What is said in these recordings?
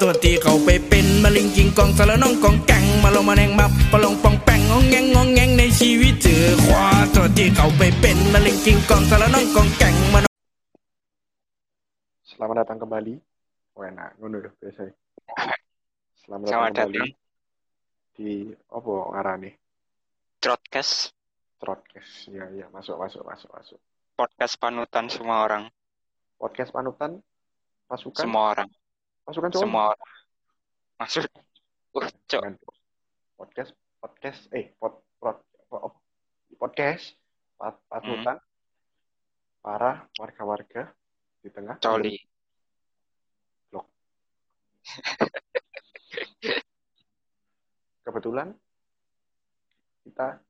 ตัวที่เขาไปเป็นมาลิงกิงกองสารน้องกองแกงมาลงมาแนงมาปลงปองแปงงองแงงงองแงงในชีวิตเจอขวาตัวที่เขาไปเป็นมาลิงกิงกองสารน้องกองแกงมา Selamat datang kembali. Oh enak, ngono lho biasa. Selamat, Selamat datang kembali datang. di apa ngarane? Broadcast Podcast. Iya, iya, masuk, masuk, masuk, masuk. podcast panutan semua orang, Podcast panutan pasukan semua orang, pasukan cowok. semua orang. Uh, cok. Podcast podcast eh pod, pod, pod- podcast pa- panutan para warga-warga di tengah coli. kebetulan kita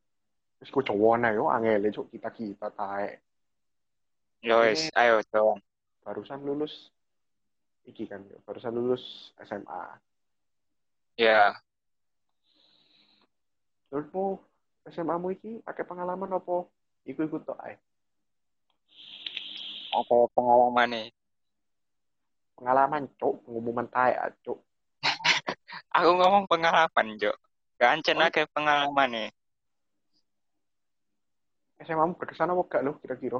wis ku cowok nah yo angel cuk kita kita tae Yo wes, ayo dong. barusan lulus iki kan barusan lulus SMA Ya, menurutmu SMA mu iki pakai pengalaman apa ikut-ikut tok ae apa pengalaman nih? pengalaman cuk pengumuman tae ah, cuk Aku ngomong pengalaman, Jok. Gancen Oh. akeh pengalaman nih. SMA mu berkesan apa gak lo kira-kira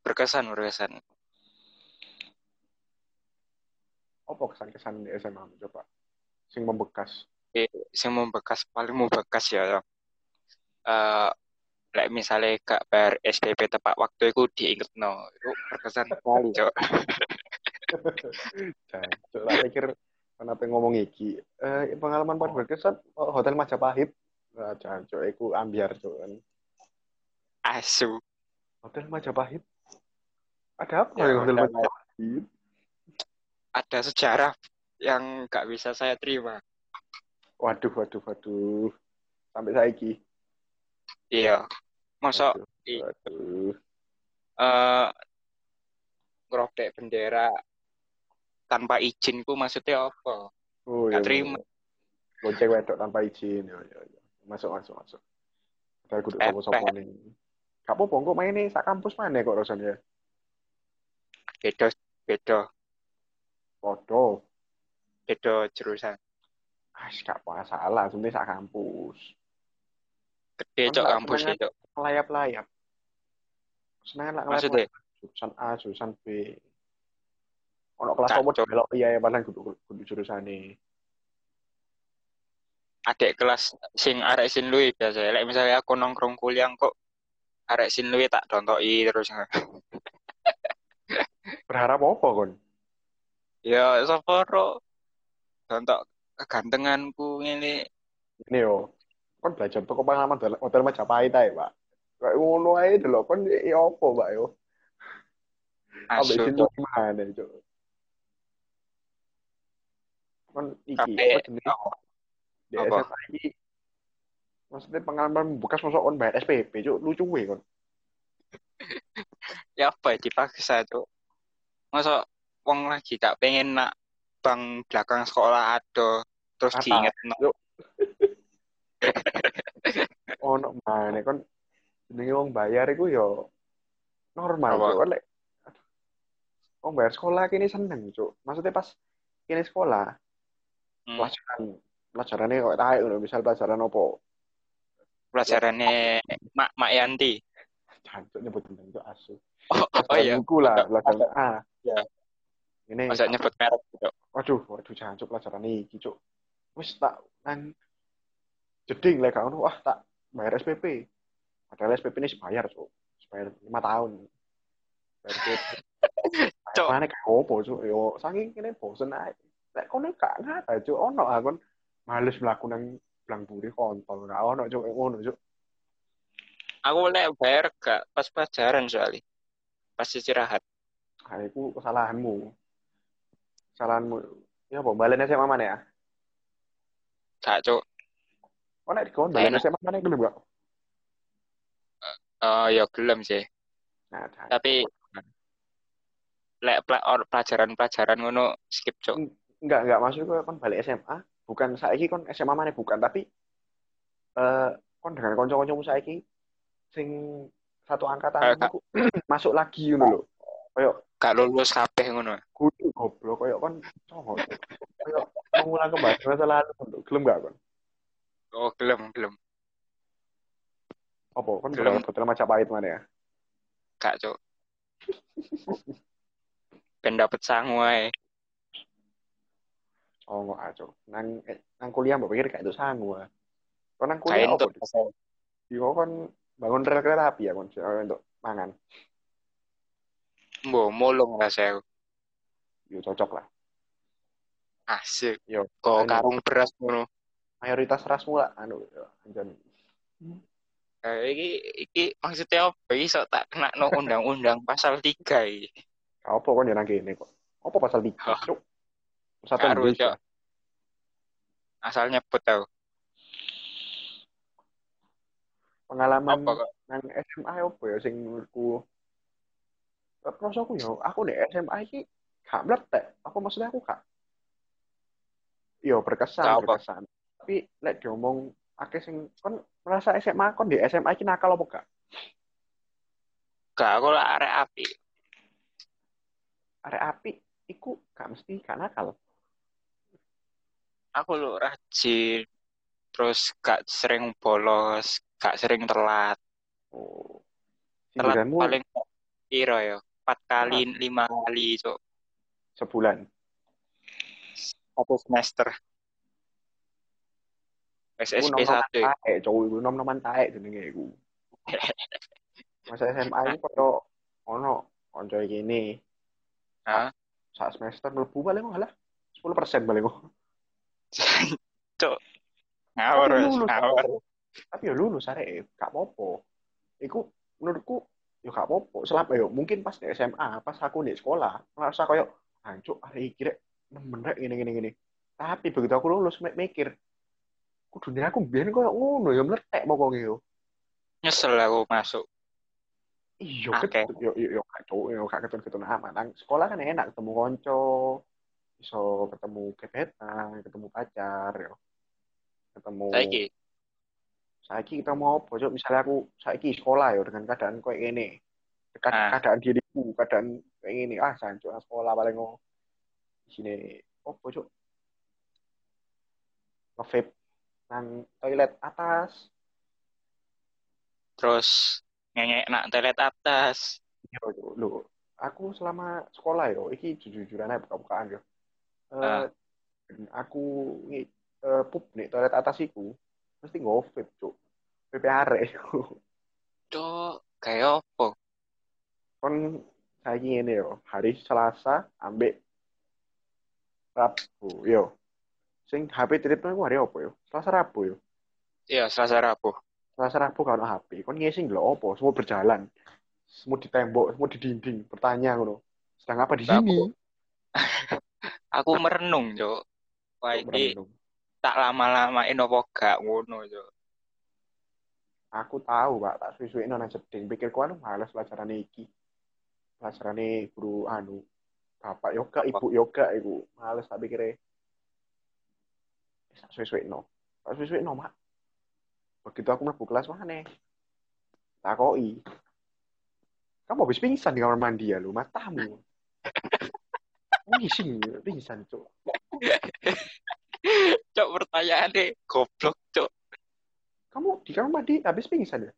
Berkesan, berkesan. Apa kesan-kesan di SMA coba sing membekas Eh, Sing membekas paling membekas ya. Jok. Eh, like misalnya gak bayar SPP tepat waktu itu diinget no, itu berkesan sekali. Jancuk, tak pikir kenapa ngomong iki. Eh, pengalaman paling berkesan oh, Hotel Majapahit. Nah, jancuk, iku ambiar cuk kan. Asu. Hotel Majapahit. Ada apa Ya, ya, Hotel ada- Majapahit? Ada sejarah yang gak bisa saya terima. Waduh, waduh, waduh. Sampai saiki. Iya. Masa Waduh, waduh. ngerodek bendera tanpa izinku maksudnya apa? Oh, Gak iya, terima. iya. Gocek wedok tanpa izin. Ya, ya, ya. Masuk, masuk, masuk. Kita kudu sopo-sopo nih. Gak apa-apa, kok main nih sak kampus mana kok rasanya? Beda beda Podo. beda jurusan. Ah, gak masalah, sebenarnya sak kampus. Gede cok kampus itu. Ngelayap-layap. Seneng lah Maksudnya? jurusan A, jurusan B. Ono kelas Cok. belok iya ya padahal kudu kudu jurusan ini. Adik kelas sing arek sin luwe biasa. Lek misalnya aku nongkrong kuliah kok arek sin luwe tak dontoki terus. Berharap apa kon? Ya sapa ro dontok kegantenganku ngene. Ini yo. Kon belajar toko pengalaman dalam hotel Majapahit ae, Pak. Kayak ngono ae delok kon ya apa, Pak yo. Ambek situ Cok. gimana, Cuk? Kon iki apa? Di iki maksudnya pengalaman bekas masuk kon bayar SPP, Cuk. Lucu we kon. ya apa ya, dipaksa tuh masa wong lagi tak pengen nak bang belakang sekolah ada terus Apa? diinget no. Ono mana kon jenenge wong bayar iku yo normal Apa? cuk. Kon lek wong bayar sekolah kini seneng cuk. Maksudnya pas kini sekolah Hmm, pelajaran pelajarannya kok tae ngono misal pelajaran opo? Pelajarannya mak mak Yanti. Jancuk nyebut tentang itu asu. Oh, oh iya. buku lah pelajaran A Ya. Ini masa nyebut merek gitu. Waduh waduh jancuk pelajaran iki cuk. Wis tak nang jeding lek gak ono wah tak bayar SPP padahal SPP ini bayar cuk. Bayar lima tahun. Cuk. mana gak opo cuk. Yo saking kene bosen ae. Lek kono gak ngata cuk. Ono akon males mlaku nang blang buri kontol. Gak ono cuk ngono cuk. Aku lek bayar gak pas pelajaran soalnya. Pas istirahat. Ah iku kesalahanmu kesalahanmu ya apa balen SMA mana ya? Gak cuk. Oh nek dikon balen. SMA mana gelem gak? Eh ya gelem sih. Nah tapi lek pelajaran-pelajaran ngono skip cuk. Enggak, enggak maksud gue kon balik SMA, bukan saiki kon SMA mana bukan, tapi eh kon dengan kanca-kancamu saiki sing satu angkatan iku masuk lagi ngono lho. Kayak gak lulus kabeh ngono kudu goblok kayak kon cowok. aku bahas masa lalu untuk gelem gak kon? Oh, gelem, gelem. Apa kon Gelem. botol Majapahit mana ya? Gak, Cuk. Ben dapet sangu ae. Oh, nggak aja. Nang eh, nang kuliah mbak pikir kayak itu sanggup. ah. Kau nang kuliah Kain apa? Iya kon bangun rel kereta api ya kon untuk mangan. Mbok mulung lah saya. Yo cocok lah. Asik. Yo. Kok karung beras ngono. mayoritas rasmu lah anu yo, anjen. Eh, iki iki maksudnya apa? Iso tak kena no undang-undang pasal 3 iki. Apa kon ya nang kene kok? Apa pasal 3? Hah. Cuk. Persatuan Karo, Indonesia. Cuk. Asal nyebut tau. Pengalaman Apa kok? nang SMA apa ya sing menurutku Terus aku yo, aku di SMA iki gak meletek. Apa maksudnya aku gak Yo berkesan, Gak apa? berkesan. Tapi lek diomong akeh sing kon merasa SMA kon di SMA iki nakal apa gak? Gak aku lah arek api. Arek api iku gak mesti gak nakal. Aku lu rajin. Terus gak sering bolos, gak sering telat. Oh. Telat Sindiranmu paling piro ya? 4 kali, 5 kali, Cuk. sebulan. Satu semester. SSP nom-noman 1 ya. taek, cowok iku nom-noman taek jenenge iku. Masa SMA iku koyo ono konco iki ini Hah? sak semester mlebu paling kok halah 10% paling kok. Cuk. Ngawur, ngawur. Tapi ya lulus arek gak apa-apa. Iku menurutku ya gak apa-apa. Selama ya mungkin pas di SMA, pas aku di sekolah, merasa koyo hancur arek iki rek nemen rek ngene ngene ngene. Tapi begitu aku lulus mikir kudunya aku biyen koyo ngono ya meletek pokoke yo. Nyesel aku masuk. Iya, ketut yo yo yo gak cowok yo gak ketut-ketut amat. Nang sekolah kan enak ketemu konco, iso ketemu gebetan, ketemu pacar yo. Ketemu Saiki. Saiki kita mau apa Cuk? misalnya aku saiki sekolah ya dengan keadaan kayak gini Kead- Ah. keadaan diriku keadaan kayak gini ah sancu sekolah paling mau di sini apa cuk ngevape nang toilet atas Terus ngengek nak toilet atas. yo Cuk. lho aku selama sekolah yo iki jujur-jujuran aja buka-bukaan yo Ah. Eh, aku eh, pup nih toilet atas iku mesti vape cuk. Arek iku Cuk, kayak apa? kon saiki ini yo. Hari Selasa ambek Rabu yo. Sing HP treatment ku hari apa yo? Selasa Rabu yo. Iya, Selasa Rabu. Selasa Rabu kalau HP kon ngising lho apa? Semua berjalan. Semua di tembok semua di dinding bertanya ngono. Sedang apa di sini? Aku merenung, Cuk. Wah, merenung. Tak lama-lamain apa gak ngono, Cuk. aku tahu pak. Tak suwe-suwe nang jeding. Pikirku anu males pelajaran iki. Pelajaran guru anu bapak yoga ibu yoga iku. Males tak pikirnya tak suwe-suwe no tak suwe-suwe no mak. Begitu aku mlebu kelas mana takoi kamu habis pingsan di kamar mandi ya lu matamu. Ngising pingsan cuk Cuk, pertanyaannya goblok, Cuk. kamu di kamar mandi habis pingsan ya?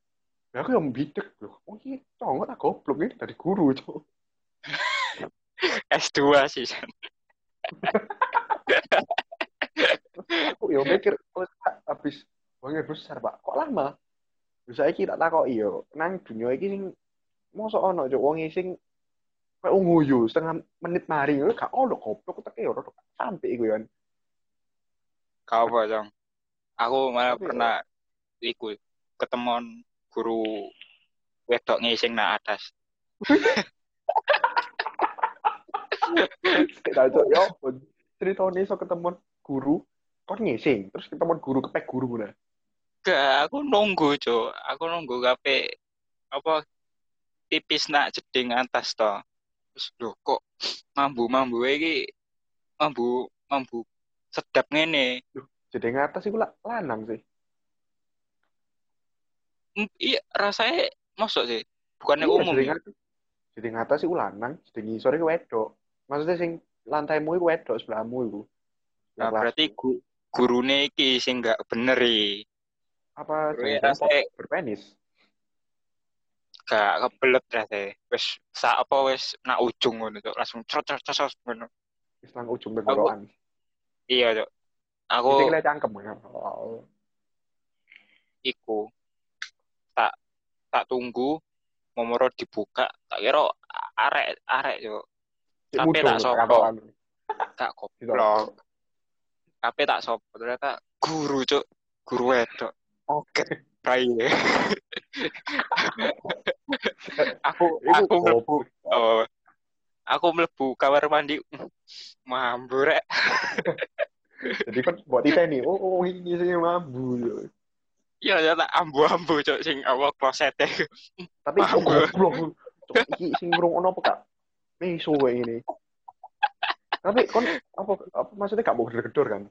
Ya aku yang bidek loh oh iya congok tak goblok ini dari guru cuk. S2 sih. San. aku ya mikir Pak, habis uangnya besar pak kok lama? Bisa iki tak takok iyo nang dunia iki sing mosok ono cuk wong sing kayak nguyu setengah menit mari gak ono goblok teke yo rada sampai iku yo Kau apa, Cong? Aku malah Tapi, pernah iku ketemuan guru wedok ngising nak atas. Tidak cuk yo ceritanya iso ketemu guru kon ngising terus ketemu guru kepek guru nah Gak, aku nunggu, Cuk. Aku nunggu kape apa tipis nak jeding atas to. Terus lho kok mambu-mambu iki mambu mambu sedap ngene. jadi ngatas iku la- lanang sih Iya, rasanya masuk sih. Bukannya Iya, umum. jadi ngatas jadi ngatas iku lanang jadi ngisor iku wedok maksudnya sing lantaimu iku wedok sebelahmu iku Nah, berarti gu gurune iki sing nggak bener iki. apa Gurune jangan-jangan rasanya berpenis gak kebelet rasanya. Wis sak apa wis nak ujung ngono. Langsung cot cot, ngono. Islang ujung tenggorokan. Iya, Cuk. Aku kira cangkem ya. Oh. iku. Tak tak tunggu momoro dibuka. Tak kira arek arek yo Cik Tapi tak sopo. gak goblok. Tapi tak sopo ternyata guru cuk guru wedok. Oke. Rai aku aku mlebu goblok. oh, aku mlebu kamar mandi mambu rek Jadi kan buat kita nih, oh, oh ini sih mambu. yo. ya ya tak ambu-ambu cuk sing apa klosete Tapi Mambu. goblok. Cuk, Iki sing ngrungokno apa kak? Meso kayak ini. Tapi kon apa, apa maksudnya gak mau gedor-gedor kan?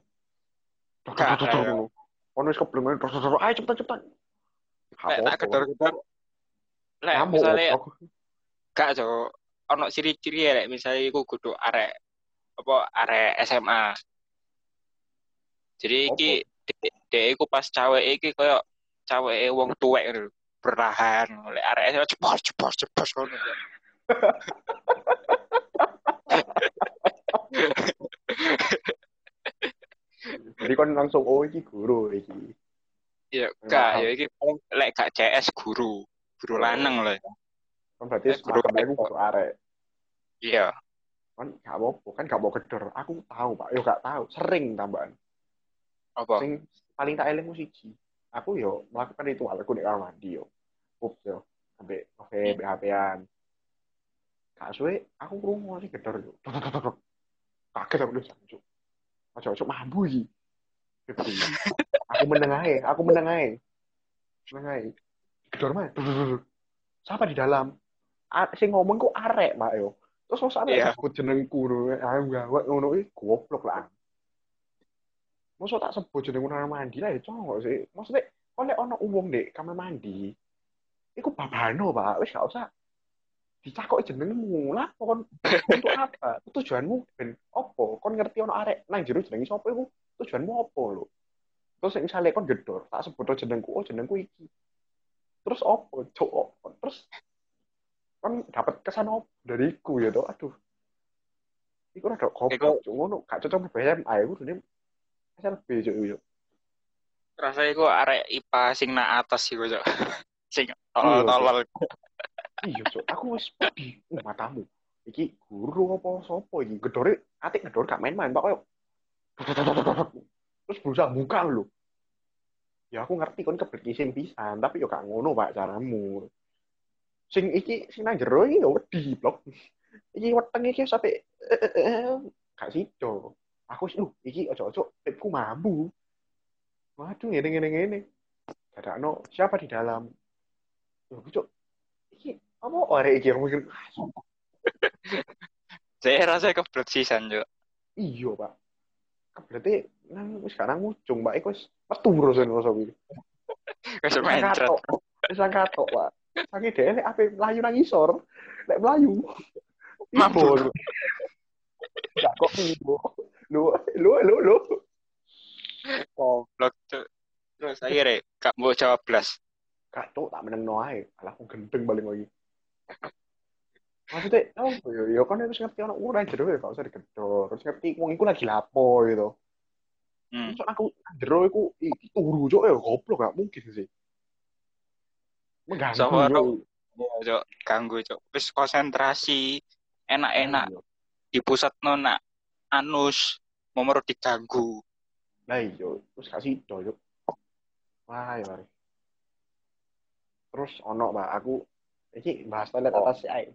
Gedor-gedor. Ono wis terus terus ayo cepetan cepetan. Gak lek tak gedor-gedor lek misalnya gak cok ono ciri-ciri ya misalnya iku kudu arek apa arek SMA jadi iki dek iku pas cawe iki koyo cawe wong tuwek ngono lho. bertahan lek arek SMA cepos cepos cepos ngono. Jadi kon langsung oh iki guru iki. Paham. gak ya iki paling lek gak CS guru guru lanang loh Kan berarti semacam aku guru arek. iya Kan gak apa-apa, kan gak mau gedor. Aku tahu, Pak. Yo gak tahu, sering tambahan. apa Sing paling tak eling siji. Aku yo melakukan ritual aku di kamar mandi yo. Up yo. Sampai oke Hmm. BHP-an. Gak suwe aku krungu sing gedor yo. Kaget aku udah jancuk. Aja mambu iki. Gitu. aku meneng ae, aku meneng ae. Meneng ae. Gedor mah. Tuk. Siapa di dalam? Sing ngomong kok arek, Mak yo. Terus masa arek Iya. sebut jenengku ngono. Aku gawat ngono iki goblok lah. Masa tak sebut jeneng kamar mandi lah ya congok sih. Maksudnya oleh ono umum deh kamar mandi. Iku babano, Pak. Wis gak usah dicakok jenengmu lah kon untuk apa tujuanmu ben opo kon ngerti ono arek nang jero jenenge sapa iku tujuanmu opo lho terus misalnya kon gedor tak sebut jenengku oh jenengku iki terus opo cok terus kon dapat kesan dariku ya toh aduh. Iku rada goblok cok ngono gak cocok BBM ae iku dene SLB cok yo rasanya iku arek IPA sing nak atas iku cok sing tolol-tolol. Iya cok aku wis pedi uh, matamu iki guru apa sapa iki? Gedore atik gedor gak main-main pak koyo. Terus berusaha buka lho. Ya aku ngerti kon kebelet isin pisan tapi yo gak ngono pak caramu sing iki sing nang jero iki yo wedi blok. Iki weteng iki sampe eh, eh, eh, gak sido. Aku wis lu iki ojo-ojo tipku mambu. Waduh ngene ngene. Ngene dadakno siapa di dalam? Loh, cok iki apa arek iki? Yang mikir "Ah, saya rasa kebelet sisan cok iya pak. Berarti nang wis sekarang mucung pak. Iku wis metu terus rasa kuwi wis Wis mencret. katok wis katok pak sange dhewe lek ape mlayu nang isor lek mlayu Mabur. Gak kok ibu. Lu lu lu lu. goblok cok terus akhirnya gak mau jawab Gak cok tak meneng no ae. Alah aku gendeng balik lagi. Maksudnya, oh, yo, yo kan harus ngerti anak urang jero ya, gak usah digedor. Terus ngerti wong iku lagi lapo gitu. hmm. Terus aku jero iku turu cok ya goblok gak mungkin sih. Mengganggu. Sama orang- Iya, cok ganggu cok wis konsentrasi enak-enak di pusat nona anus nomor diganggu Lah iya, terus kasih do yuk. Wah, ya. Terus ono Pak, aku iki bahas toilet atas sih ae.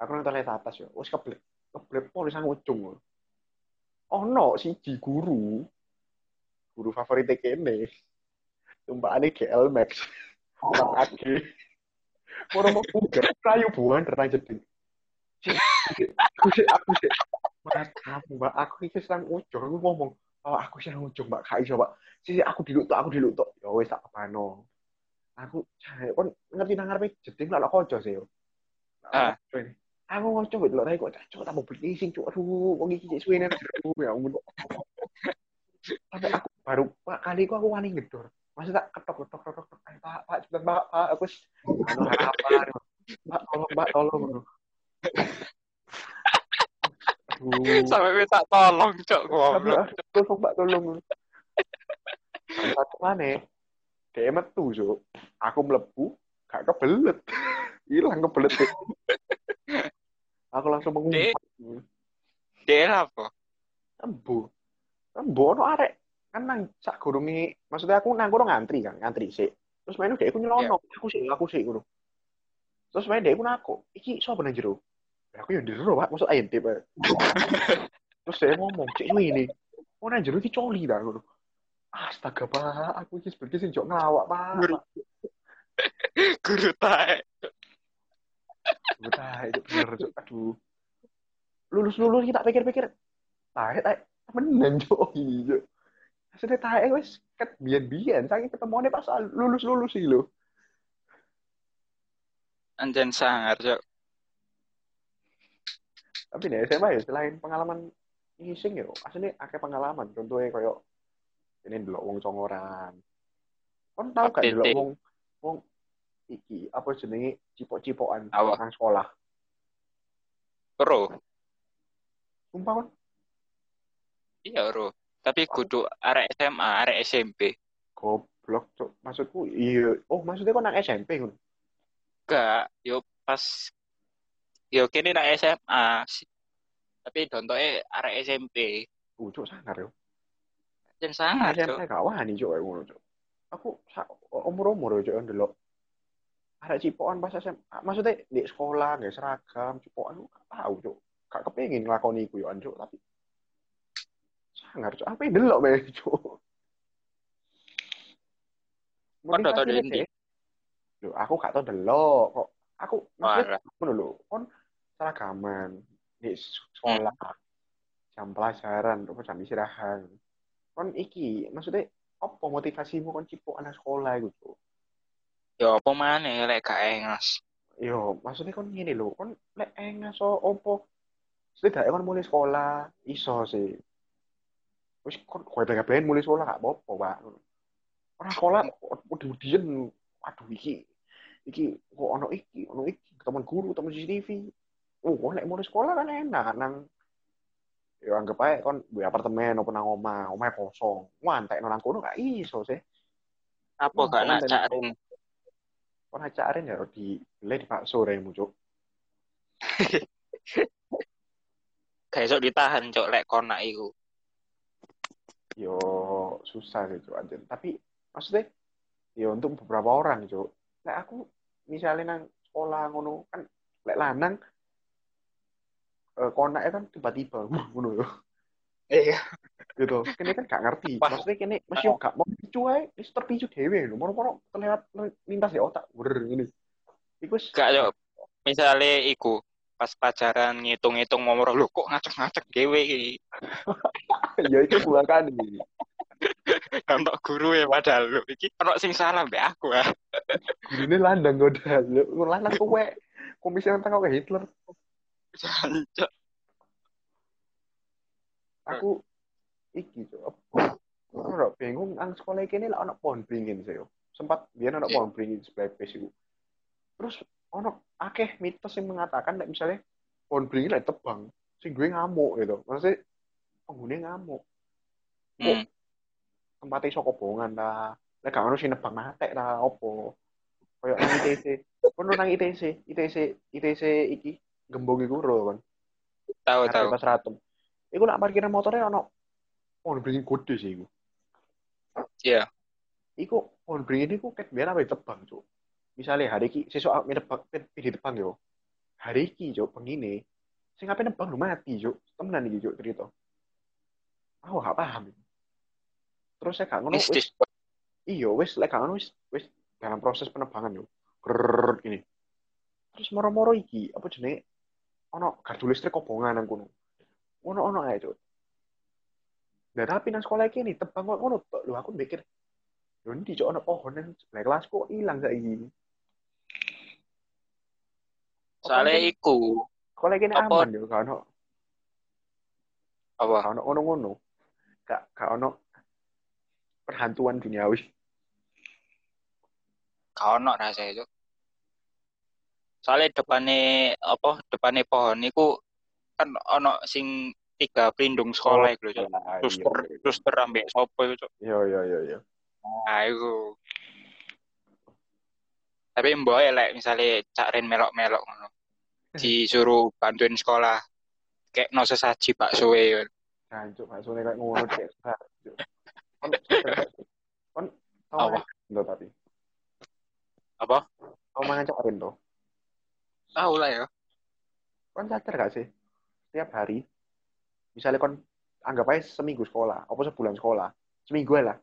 Aku nang toilet atas yo, wis keblek. Keblek pol sang ujung. Ono siji guru. Guru favorit kene. Tumpakane GL Max. Pak Agi. Ora mau buka, kayu buan renang jeding. Aku sih, aku sih. Mas, aku, Mbak, aku iki sang ujung, aku ngomong, oh aku sih nang ujung mbak. Gak iso mbak. Sih aku diluk tok aku diluk tok. Ya wis tak kepano. Aku cah kon ngerti nang ngarepe? Jeding lak kanca sih Ah. aku ngoco wit lho kok cah tak mau beli sing cuk. Aduh wong iki cek suwene aduh ya ampun. Sampai aku baru kali aku aku wani ngedor masih tak ketok ketok ketok. Ketok pak pak cepetan pak pak aku anu harapan pak tolong pak tolong Aduh. Sampai minta tolong, cok. Goblok. tolong mbak tolong satu mana dia metu so aku melebu gak kebelet. Hilang kebelet aku langsung mengumpat Dia apa? embu. Embu ono arek kan nang sak gurungi maksudnya aku nang kono ngantri kan ngantri sih terus main dia aku nyelonong aku sih aku sih ngono terus main dia aku nako iki sapa nang jero aku yang jero pak maksud ayam tipe terus dia ngomong cek ini oh nang jero iki coli dah ngono astaga pak aku iki sebagai sing jok ngelawak pak Guru. Guru tae. Betah, itu bener, Cuk. Aduh. Lulus-lulus kita pikir-pikir. Tahe, tahe. Temenan, Cuk. Iya. Maksudnya tahe wis ket biyen-biyen saking ketemuane pas lulus-lulus iki lho. Anjen sangar, cok. Tapi nih SMA ya selain pengalaman ngising ya, aslinya akeh pengalaman. Contohnya koyo ini delok wong congoran. Kon tau gak Update. wong wong iki apa jenenge cipok-cipokan nang sekolah. Ro. Sumpah kon. Iya, Ro. Tapi kudu arek SMA, arek SMP. Goblok, Cuk. Maksudku iya. Oh, maksudnya kon nang SMP ngono. Enggak, yo pas yo kene nak SMA. Tapi contohnya arek SMP. Uh, Cuk, sangar yo. Anjen sangar, cok. saya gak wani kayak ngono cuk. Aku umur-umur yo cuk ndelok. Ada cipokan pas SMA. Maksudnya di sekolah nggak seragam, cipokan aku gak tahu cuk. Gak kepengin nglakoni iku yo cuk, tapi sangar cuk. Apa yang delok bae cuk. Kon tau deh. Loh, aku gak tau delok kok. Aku maksudnya ngono lho, kon seragaman di sekolah. Jam pelajaran, apa jam istirahat. Kon iki, maksudnya apa motivasimu kon cipokan nang sekolah cuk? Yo apa maneh lek gak engas. Yo, maksudnya kon ngene lho, kon lek engas so opo setidaknya kon mulai sekolah iso sih. Wis kon kowe pengen mulai sekolah gak apa-apa, Pak. Ora sekolah udah-udian aduh iki iki kok ono iki, ono iki teman guru, teman CCTV. Oh, kon lek mulai sekolah kan enak nang ya anggap aja kon duwe apartemen apa nang omah, omah kosong. Wah, entek nang kono gak iso sih. Apa gak nak konten. caring? Kon ajarin ya di beli di bakso remu, Cuk. Iso ditahan, cok lek konak iku. Yo susah sih Cuk, anjir. Tapi maksudnya yo untuk beberapa orang Cuk. Lek aku misalnya nang sekolah ngono kan lek lanang eh konaknya kan tiba-tiba ngono yo. Iya. Gitu. Kene kan gak ngerti. Maksudnya kene mesti yo gak mau picu ae, wis terpicu dhewe lho. Moro-moro terlewat lintas di otak. Wer ngene. Iku Gak cok. Misalnya iku pas pacaran ngitung-ngitung nomor lu kok ngacak-ngacak dewe iki. ya itu dua kali. Untuk guru ya padahal lu iki ono sing salah mbek aku ah. Gurune landang godal. Lho, landang kowe. Komisi tentang kayak Hitler. Jancuk. aku iki cok ora bingung nang sekolah iki ini lah ono pohon beringin sih yo. sempat biar ono pohon beringin sebelah PS iku terus ono akeh mitos yang mengatakan nek misalnya pohon beringin lah tebang sing gue ngamuk gitu maksudnya penghuni ngamuk Hmm. tempatnya iso kobongan ta lek gak ono sing nebang matek ta opo koyo nang ITC kono nang ITC ITC ITC iki gembong iku ro kan Tahu tahu. pas ratem. Iku nak parkiran motornya ono pohon beringin gede sih iku. Iya. Iku pohon beringin iku ket biar apa tebang, Cuk. Misalnya hari iki sesuk aku nebang di depan yo. Hari iki, Cuk, pengine sing ape nebang lu mati, Cuk. Temenan iki, Cuk, cerita. Aku gak paham. Terus saya gak ngono wis iya wis lek gak ngono wis wis dalam proses penebangan yo. Grrrr gini. Terus moro-moro iki apa jenenge ono gardu listrik kobongan nang kono. Ono-ono ae, Cuk. Nah, tapi nang sekolah iki nih tebang kok ngono. Lho aku mikir lho ndi cok ono pohon nang sebelah kelas kok ilang saiki. Soalnya iku Sekolah iki aman yo, gak ono apa? gak ono ngono-ngono. Gak gak ono perhantuan duniawi. Gak ono rasanya cuk. Soalnya depannya apa depannya pohon iku kan ono sing tiga pelindung sekolah. Ah, Terus iya, ter, iya. terus terambek sopo iku cuk. Iya, iya, iya, iya. Nah, iku. Tapi mbok ya lek misalnya Cak Ren melok-melok ngono. Disuruh bantuin sekolah kayak no sesaji bakso e. Jancuk maksudnya kayak ngono kayak susah. Kon kon tau Apa? to tapi. Apa? Tau mangan cok to. Tahu lah ya. Kon sadar gak sih? Setiap hari misalnya kon anggap aja seminggu sekolah, apa sebulan sekolah, seminggu lah,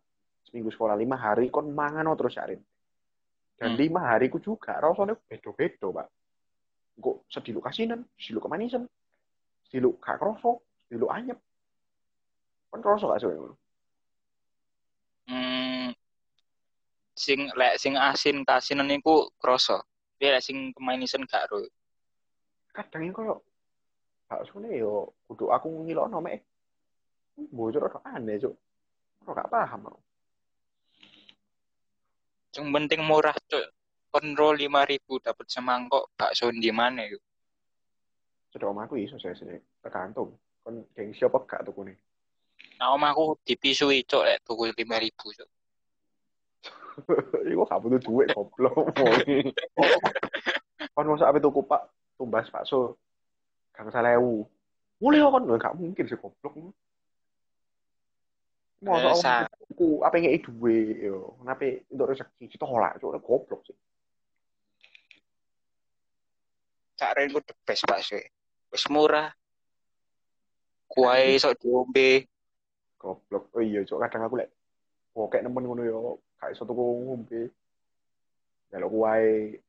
seminggu sekolah lima hari kon mangan terus Rin. Dan Hmm. lima hariku juga rasanya beda-beda pak. Kok sediluk kasinan, sediluk kemanisan, sediluk gak kroso, sediluk anyep. Kon kroso gak sih? ngono? Hmm, sing lek sing asin kasinan iku kroso. Tapi lek sing kemanisan gak ro. Kadang bakso nih yo kudu aku ngilokno mek. Bocor kok aneh cuk. Kok gak paham aku. Yang penting murah cuk. Kontrol lima ribu dapat semangkok bakso di mana yuk? Cedok omahku iso saya sini tergantung. Kon gengsi apa gak tuku nih? Nah, om aku dipisui cuk lek tuku lima ribu cuk. Iku gak butuh duit goblok. Kon masa apa tuku Pak tumbas bakso gang salewu. Mulai kon gak mungkin sih goblok. Masa Eh, om sa- tuku apa ngeki duit yo. Kenapa untuk rezeki ditolak cuk goblok sih. Cak Ren ku the best bakso. Wis murah. Kuai sok diombe. Goblok. Oh iya cuk kadang aku lek oke nemen ngono yo gak iso tuku ngombe. Delok kuwae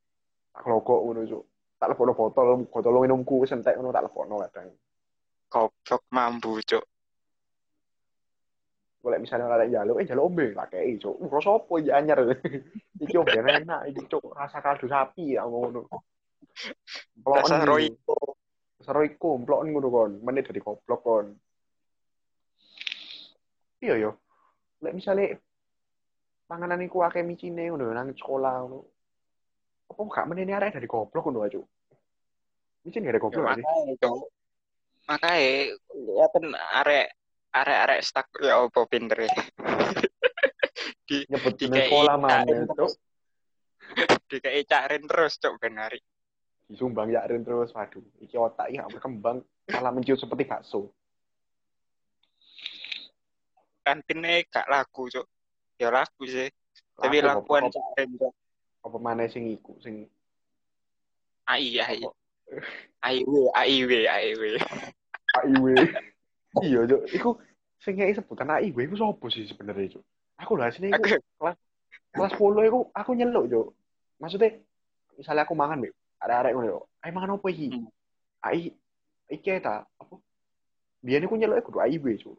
tak logok ngono cuk. Tak lebokno botol, botol minumku wis entek ngono tak lebokno kadang. Goblok mambu cuk. Golek misalnya ada jaluk, eh jaluk ombe, tak kei, cuk. Uh, rasa apa iki anyar. iki ombe enak, iki cuk, rasa kaldu sapi ya ngono. Rasa. Royco. Rasa Royco, ploken ngono kon. Menit dari goblok kon. Iya yo. Lek misale panganan iku akeh micine ngono nang sekolah ngono. Apa gak menene arek dari goblok ngono aja. Micin gak ada Ya, goblok sih? makanya ya kan arek arek-arek stuck ya apa pinter ya. di Nyebut jeneng sekolah mana, cuk. DKI Cak Ren terus cuk ben hari. Disumbang yakin terus, waduh. Iki otak ya berkembang malah menciut seperti bakso. Kantinnya gak laku cuk. Ya laku sih. Tapi Laku, lakuan apa- mana sing iku sing AI AI. AIW AIW AIW. AIW. iya, Cuk. Iku sing ngei sebutan AIW iku sapa sih sebenarnya, Cuk? Aku lah sini iku Aku kelas 10 iku aku nyeluk, Cuk. Maksudnya misalnya aku mangan, Mbak. Ada arek ngono. Ayo mangan apa iki? Hmm. AI iki ta apa? Biyen iku nyeluk kudu AIW, Cuk.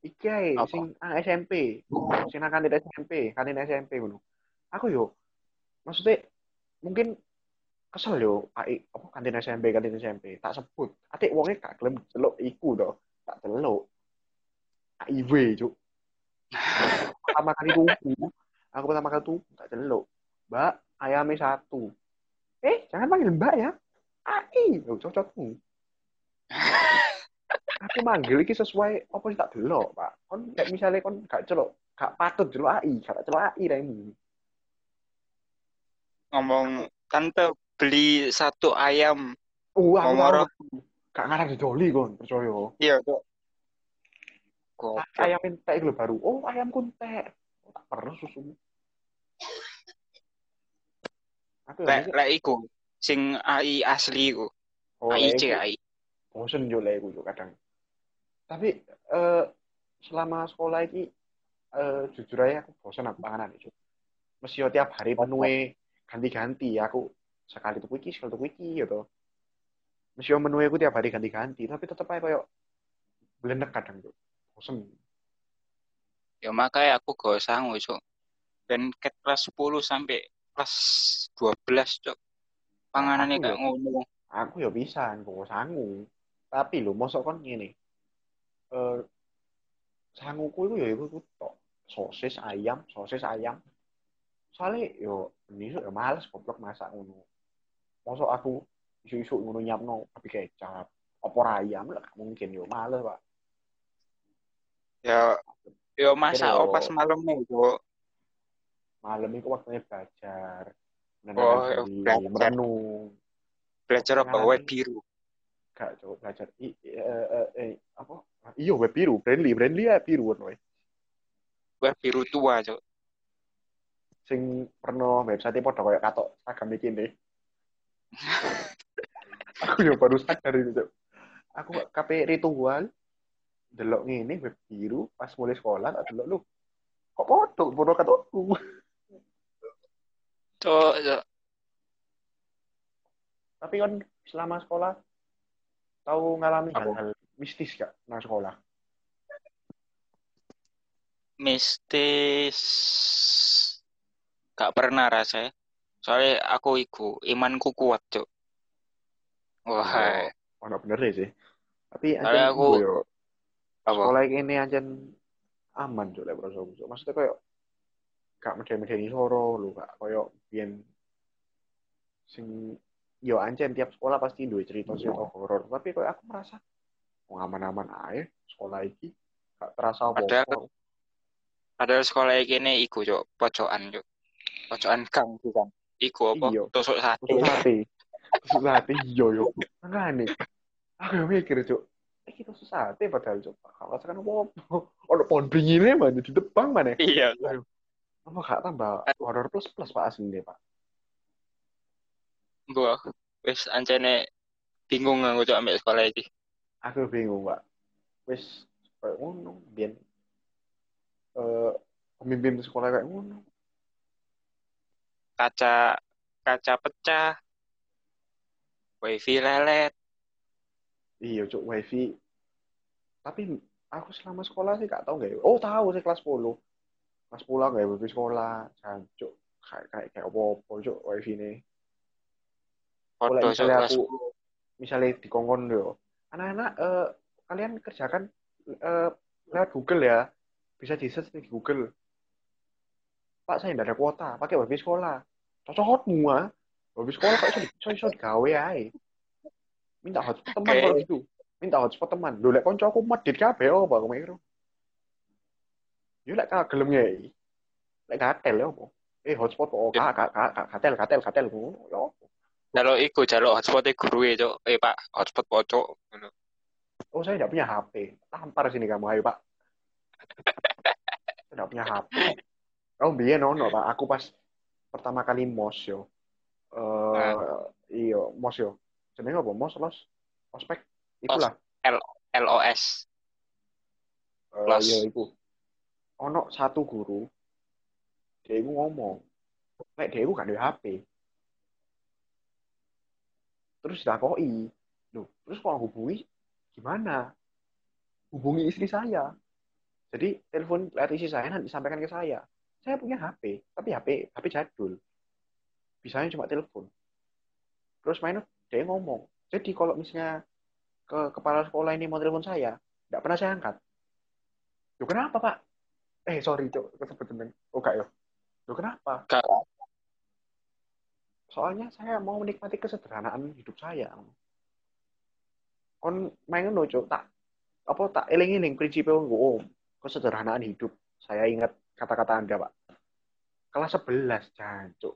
Iki ae sing ah, SMP. Sing nang kantin SMP, kantin SMP ngono. Aku yo maksudnya mungkin kesel yo AI apa kantin SMP kantin SMP tak sebut. Atik wonge gak gelem celuk iku to. Tak celuk. AIW cuk. Pertama kali tuku. Aku pertama kali tuku tak celuk. Mbak ayamnya satu. Eh jangan panggil mbak ya. AI lo cocokmu aku manggil iki sesuai apa sih tak delok pak kon kayak misalnya kon gak celuk gak patut celuk AI gak tak celuk AI remu ngomong tante beli satu ayam. uh aku Ngomong gak ngarang didoli kon percaya Iya. Goblok. ayam entek lho baru. Oh, ayam kuntek. Oh, tak perlu susu. Lek lek iku sing AI asli iku. oh, AI AI. bosen yo lek iku kadang. Tapi eh selama sekolah iki eh jujur aja aku bosen aku panganan itu. Mesti tiap hari menue ganti-ganti. Aku sekali tuku iki, sekali tuku iki gitu. Mesti yo menue aku tiap hari ganti-ganti, tapi tetep aja koyo belenek kadang tuh. Bosen. Ya makanya aku gak sanggup cuk. Dan ket kelas 10 sampai kelas 12 cuk. Panganannya kayak ya. ngono. aku ya bisa kok sangu tapi lho mosok kon ngene eh sanguku iku ya iku iku tok. Sosis ayam sosis ayam. Soalnya yo ini ya males goblok masak ngono. Masa aku isu-isu ngono nyapno tapi kecap. Opor ayam lah mungkin yo males pak. Ya yo masa Kira yo- pas malam Cuk. malam itu waktunya belajar. Oh, belajar. merenung Belajar apa web biru. Gak coba belajar I, eh, eh, eh, apa iya web biru friendly friendly ya biru woy. Web biru tua, Cuk. sing pernah website padha kayak katok seragam iki nih aku yang baru sadar itu Cok. aku KP ritual delok ngene web biru pas mulai sekolah tak delok lu kok foto foto katokku Cuk, Cuk. tapi kan selama sekolah tahu ngalami hal-hal mistis gak nang sekolah? Mistis. Gak pernah rasanya. Soalnya aku iku imanku kuat cuk. Wah. Oh no bener sih. Tapi aja aku- yo. Apa? Sekolah ini aja aman tuh lek prosoku Cuk. maksudnya kayak gak medeni-medeni soro lu gak kayak biyen sing yo ancen tiap sekolah pasti duwe cerita-cerita horor tapi kayak aku merasa oh, aman-aman aja sekolah iki. Gak terasa apa Padahal- padahal sekolah ini iku cuk pojokan cuk. Pojokan gang bukan? Iku apa? Iya. tusuk sate. Tusuk sate. Tusuk sate iya yo. Makane aku mikir cuk. Iki tusuk sate padahal cuk. Kalau sekarang apa ono pohon bingine mana di depan mana iya. Apa gak tambah horor plus plus pak asli pak gua wis ancene bingung aku cuk ambek sekolah iki. Aku bingung pak. Wis kayak ngono biyen eh pemimpin sekolah kayak ngono. Kaca kaca pecah. Wifi lelet. Iya cuk wifi. Tapi aku selama sekolah sih gak tahu nggak ya? oh tahu sih kelas 10 kelas 10 nggak wifi sekolah. Jancuk kayak kayak kayak apa apa cuk wifi ini cuk misalnya aku misalnya di kongkon yo. Anak-anak eh, kalian kerjakan eh, lewat Google ya. Bisa di search di Google. Pak saya tidak ada kuota. Pakai wifi sekolah. Cocokmu ah. Wifi sekolah kok di- iso iso digawe ae. Minta hotspot teman Oke. kalau gitu minta hotspot teman. Lho lek konco aku medit kabeh apa aku mikir? Yo lek ka gelem ngei. Lek katel ya apa? Eh hotspot kok kak kak kak katel katel katel. Ngono yo? Jaluk iku jaluk hotspot guru e cuk eh pak hotspot pocok ngono Oh, saya tidak punya HP. Tampar sini kamu, ayo Pak. Tidak punya HP. Oh, biar nono Pak. Aku pas pertama kali mos yo. Eh, iyo mos yo. Jenenge apa? Mos los. Ospek. Itulah. LOS Eh, Los. iya iku. Ono satu guru. Dia iku ngomong. Nek dia gak ada HP. Terus dakoi. Loh, terus kalau hubungi gimana? Hubungi istri saya. Jadi telepon lewat istri saya nanti sampaikan ke saya. Saya punya HP, tapi HP HP jadul. Bisanya cuma telepon. Terus main dia ngomong. Jadi kalau misalnya ke kepala sekolah ini mau telepon saya, tidak pernah saya angkat. Loh kenapa pak? Eh sorry cok, kesebut jeneng. Oh yo. Kenapa? Gak. Soalnya saya mau menikmati kesederhanaan hidup saya. Kon main ngono cok, tak apa tak eling-eling prinsipnya oh, kesederhanaan hidup. Saya ingat kata-kata Anda, Pak. Kelas 11, jancuk.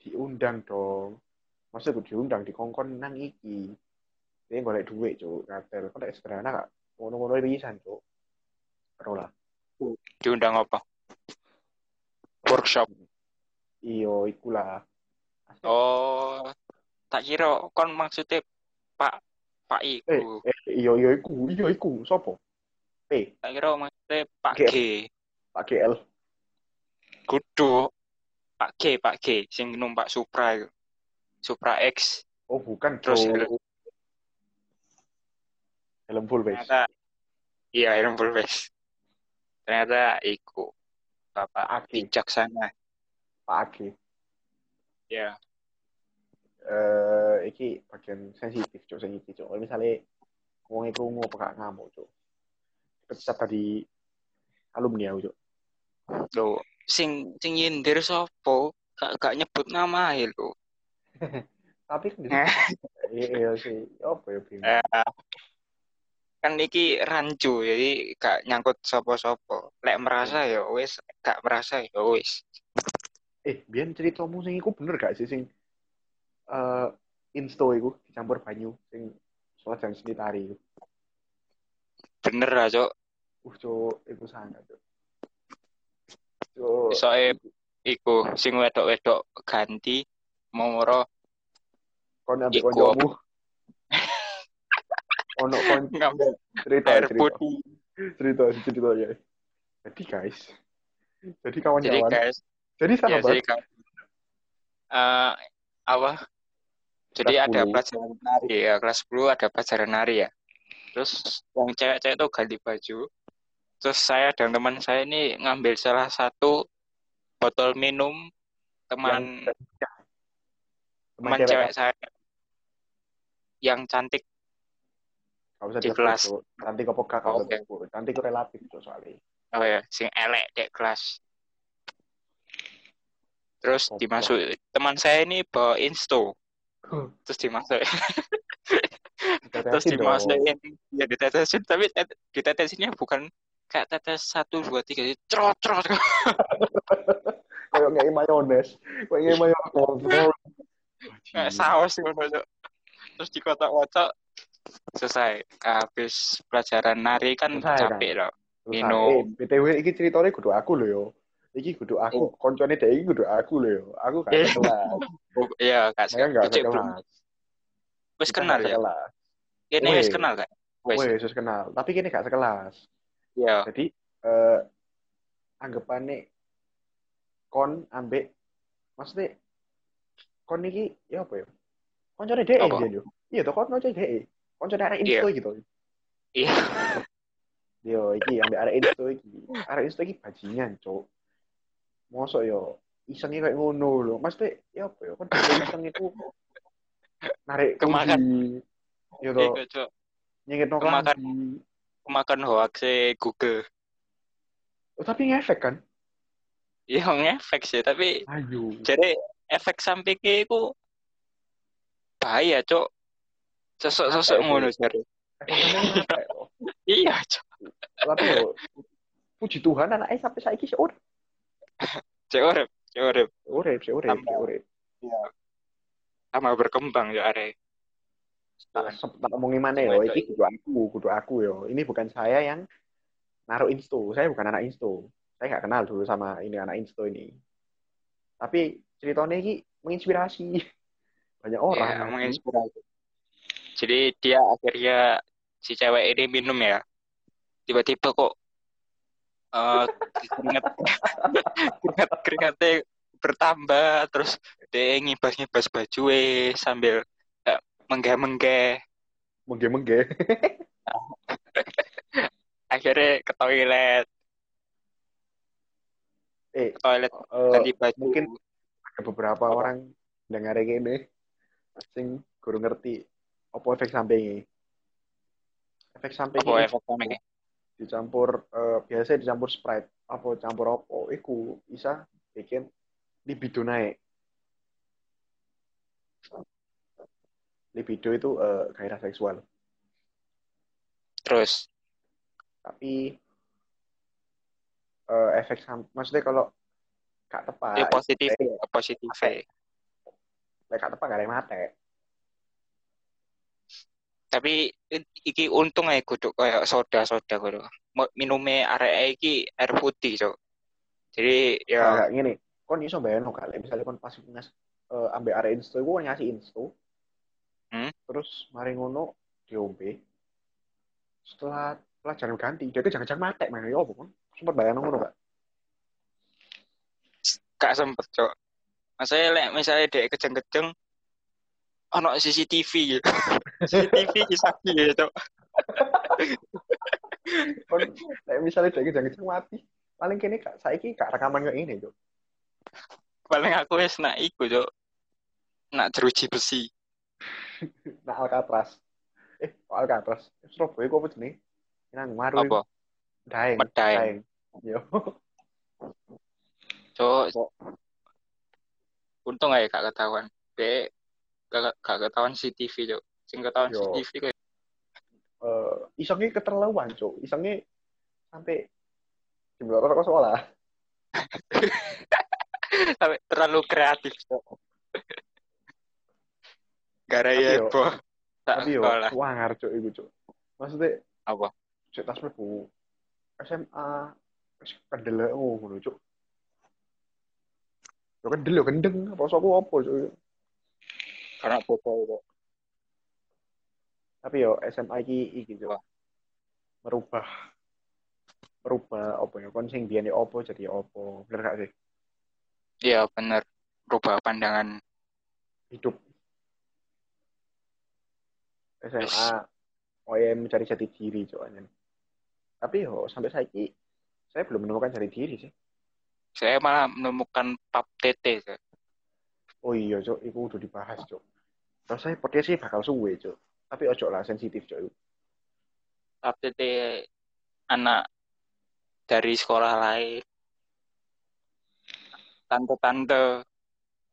Diundang dong. Maksudnya diundang di kongkon nang iki. Dia golek duit, cuk. Katel. Kok sederhana kak? Ngono-ngono pisan, cuk. Lah. diundang apa workshop Iyo, ikulah. Oh tak kira kon maksudnya pak pak Eh, iku eh, iyo, iyo, iku. Iyo, iku. Sopo? P. tak kira maksudnya pak G. G Pak GL. kudu pak G pak G sing numpak Supra. Supra X Oh, bukan, Terus bro. Helm full base. ternyata iya Iron Bull Base ternyata iku bapak Aki. bijaksana Pak Agi. ya eh iki bagian sensitif cuk sensitif kalau misalnya wong iku mau pekak ngamuk cuk pecat tadi alumni aku, Cuk. Lho, sing sing nyindir sapa? Gak gak nyebut nama ae lho. Tapi kan Eh. iya iya sih. Apa ya bingung. Eh, kan iki rancu jadi gak nyangkut sapa-sapa. Lek merasa ya wis, gak merasa ya wis. Eh, biyen ceritamu sing iku bener gak sih sing eh insto iku dicampur banyu sing sholat jam seni tari iku. Bener lah, Cuk. Uh, Cuk, iku sangat, Cuk. Cuk. Soe iku sing wedok-wedok ganti moro kon ambek iku koncomu. Ono kon cerita air cerita putih. cerita cerita ya. Jadi guys, jadi Jadi kawan-kawan. guys, Jadi ya sahabat. jadi kan eh apa? Jadi Kelas ada 10. pelajaran nari ya, kelas 10 ada pelajaran nari ya. Terus yang cewek-cewek tuh ganti baju. Terus saya dan teman saya ini ngambil salah satu botol minum teman teman cewek cewek saya yang cantik. Gak usah di kelas. Cantik apa disebut. Cantik itu relatif Cuk, soalnya. Oh ya, sing elek dek kelas. Terus Goblok. dimasuk teman saya ini bawa insto. Terus dimasuk terus Ditetesin dong. dimasukin ya ditetesin tapi tet- ditetesinnya bukan kayak tetes satu dua tiga trot trot Kayak ngei mayones. Kayak mayones. kayak saus gitu terus dikotak-kotak selesai habis pelajaran nari kan Selesai, capek loh Terus, minum. Eh, BTW iki ceritanya kudu aku lho yo. Iki kudu aku, koncone dhek iki kudu aku lho yo. Aku gak Eh. sekelas. Oh, iya kak gak sekelas. wis kenal ya ini wis Wes. kenal kan wis Wes, wis kenal. Tapi kini gak sekelas. ya Jadi eh anggapannya kon ambek maksudnya kon iki ya apa ya? Koncone dhek yo. Iya toh kon koncone dhek. Koncone arek insto gitu. iya Yo iki ambek arek insto iki. Arek insto iki bajingan, Cuk. Mosok yo isengnya kayak ngono lho. Maksudnya ya apa ya? Dhewe iseng itu narik Kemakan. Yo toh Iku, Cuk. nyengit no Kemakan. kemakan hoax Google Oh, tapi ngefek kan? iya ngefek sih tapi Ayo. jadi efek sampingnya itu bahaya cok sosok-sosok ngono jare loh. iya cok Tapi puji Tuhan anaknya sampai saiki urip. cek urip cek urip. Urip, sih urip, sih urip. sama berkembang ya are. Tak tak ngomongin mana yo? iki kudu aku kudu aku yo. Ini bukan saya yang naruh insto. Saya bukan anak insto. Saya nggak kenal dulu sama ini anak insto ini. Tapi ceritanya ini menginspirasi. Banyak orang. ya, menginspirasi. Jadi dia akhirnya si cewek ini minum ya. Tiba-tiba kok eh keringat keringat keringatnya bertambah terus dia ngibas ngibas baju sambil eh, menggeh-menggeh mengge mengge akhirnya ke toilet. Eh ke toilet eh, ganti baju. mungkin ada beberapa Apa? orang dengar ini sing guru ngerti apa efek sampingnya. Efek sampingnya apa efek sampingnya dicampur eh, biasanya dicampur sprite. Apa campur apa? Iku bisa bikin libido naik. Libido itu eh, gairah seksual. Terus? Tapi eh, efek maksudnya kalau gak tepat ya positif eh, ya. positif. Lek gak tepat gak ada yang mate tapi iki untung aja kudu kayak soda soda kudu Mo- minumnya arek iki air putih cok jadi ya. Nah, gini kon iso bayangno lek misalnya kon pas ngas eh, ambek arek insto iku ngasih insto. Hmm? terus mari ngono diombe. Setelah pelajaran ganti dia jangan-jangan mate main ya apa kon sempat bayangno ngono gak gak sempet cok Maksudnya lek misalnya dek kejeng-kejeng ono CCTV gitu. CCTV saksi ya kon lek misalnya dia jangan-jangan mati paling kini kak saiki gak rekaman kayak ini tuh paling aku wis nak iku cok nak jeruji besi. Nah Alcatraz. Eh kok Alcatraz? Surabaya kok apa jenis nang maru apa? Daeng. Medaeng. daeng. Yo. Cok. Untung aja gak ketahuan. Dek gak, gak ketahuan CCTV, Cok. Sing ketahuan Yo. CCTV kayak Eh, isengnya keterlaluan, Cuk. Isengnya sampai jam berapa kok sekolah? sampai terlalu kreatif, Cok. Gara ya. Tak Tapi yo, sekolah. wangar, Cuk, iku, Cuk. Maksudnya, Apa? cek tas mlebu SMA kendel oh ngono, Cuk. Yo kendel yo kendeng, aku apa, Cuk. Karena bobo itu. Tapi yo SMA iki iki. Wah. Merubah merubah apa ya kon sing biyen apa jadi apa bener gak sih Iya, bener. Rubah pandangan. hidup SMA oh ya mencari jati diri coba tapi yo sampai saiki saya belum menemukan jati diri sih Saya malah menemukan pap tete, Cok. Oh iya cok itu udah dibahas cok terus saya podcast sih bakal suwe cok tapi ojo lah sensitif cok tete anak dari sekolah lain. Tante-tante.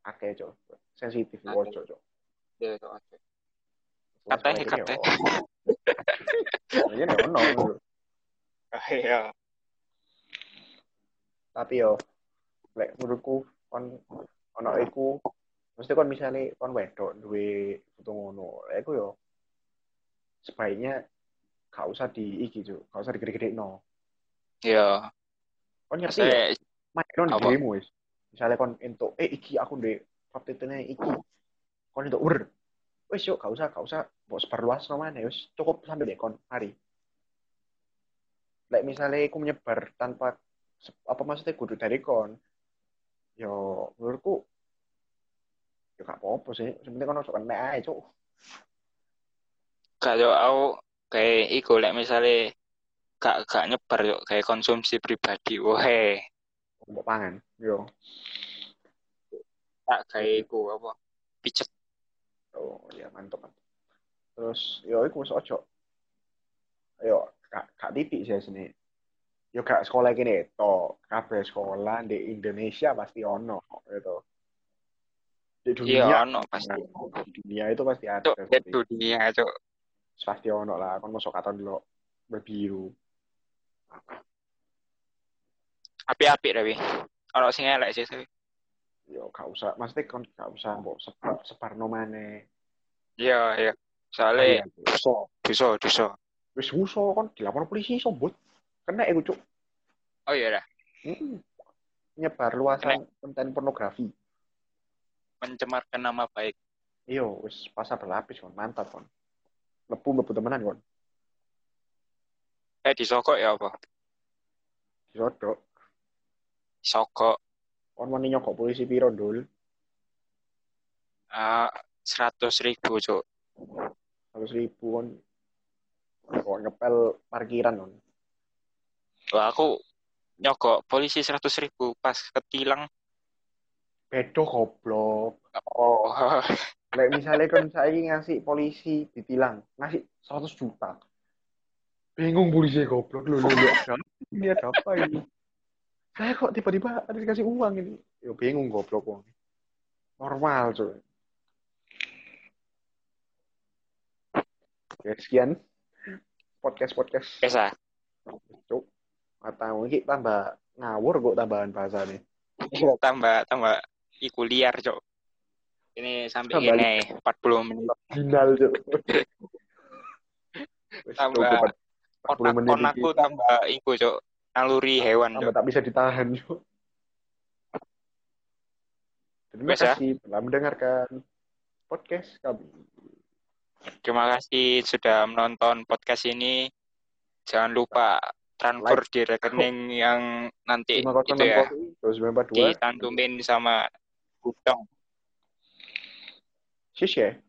akeh cok sensitif ojo cok Ya, Cok. Katanya, katanya. yo. Iya, ono. Iya. tapi yo lek menurutku kon ono iku mesti kon misalnya kon wedok duwe foto ngono iku yo sebaiknya gak usah di iki cuk. Gak usah digede-gede no Iya. kon ngerti ya? Main dirimu wis. Misalnya kon entuk eh iki aku ndek update iki. Kon entuk ur wis yuk gak usah gak usah. Mbok sebarluas no mana wis. Cukup sampai dek kon. Mari. Lek misalnya aku menyebar tanpa apa maksudnya kudu dari kon yo menurutku yo gak apa-apa sih sebenarnya kon masuk kena aja cuk. Cok, aku kayak iku lek misalnya gak gak nyebar Cok, kayak konsumsi pribadi. Wah, mbok pangan yo. Tak kayak iku apa? Pijet. oh ya mantap mantap. Terus yo iku ojo. Yo gak gak titik sih sini yo gak sekolah gini to kabeh sekolah di Indonesia pasti ono gitu di dunia Iya, ono pasti. di dunia itu pasti ada Cok, pasti, itu dunia, Cok. pasti ono lah kon masuk kata dulu berbiru Api-api tapi. Ono sing elek sih tapi. yo gak usah maksudnya kon gak usah mbok sebar sebar no maneh Iya, iya. Soalnya dosa, dosa, dosa. wis musuh kon dilapor polisi sombot kena iku cuk Oh iya dah, Mm. nyebar luasan konten pornografi mencemarkan nama baik. Iyo, wis pasar berlapis kon, mantap kon. Lepu lepu temenan kon. Eh disokok ya apa? Disodok. Disokok Kon wani nyokok polisi piro dul? ah seratus ribu, Cok. Seratus ribu kon. Kok ngepel parkiran kon. Wah, aku nyokok polisi seratus ribu pas ketilang. Bedo goblok. Oh, Lek misalnya kon saiki ngasih polisi ditilang, ngasih 100 juta. Bingung polisi goblok lu lu? Ini ada apa ini? Saya kok tiba-tiba ada dikasih uang ini. Yo bingung goblok wong. Normal cuy. Oke, sekian podcast podcast biasa. cuk. Atau ini tambah ngawur kok tambahan bahasa nih. Tambah tambah iku liar, Cok. Ini sampai Tambah ini 40 menit. Final. Wis, Tambah cukup, 40 Otak menit konakku tambah iku, Cok. Naluri hewan, Cok. tak bisa ditahan cuk. Terima Wes, ya. kasih telah mendengarkan podcast kami. Terima kasih sudah menonton podcast ini. Jangan lupa transfer di rekening yang nanti itu ya 506 2942. ditantumin sama 不需要谢谢。